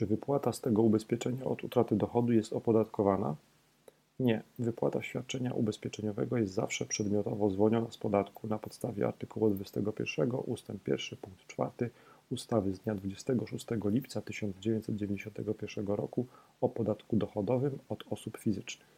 Czy wypłata z tego ubezpieczenia od utraty dochodu jest opodatkowana? Nie. Wypłata świadczenia ubezpieczeniowego jest zawsze przedmiotowo zwolniona z podatku na podstawie artykułu 21 ust. 1 punkt 4 ustawy z dnia 26 lipca 1991 roku o podatku dochodowym od osób fizycznych.